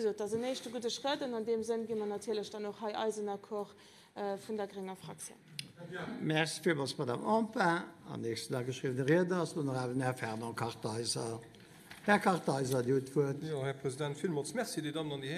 gesagt, also das ist ein nächster guter Schritt und in dem Sinn gehen wir natürlich dann noch Herr Eisener Koch äh, von der Grüner Fraktion. Merci vielmals, Madame Ampin. Am nächsten Tag geschriebene Rede aus nun Herr Fernand Kartheiser. Herr Kartheiser, die Antwort. Ja, Herr Präsident, vielmals merci, die Damen und Herren.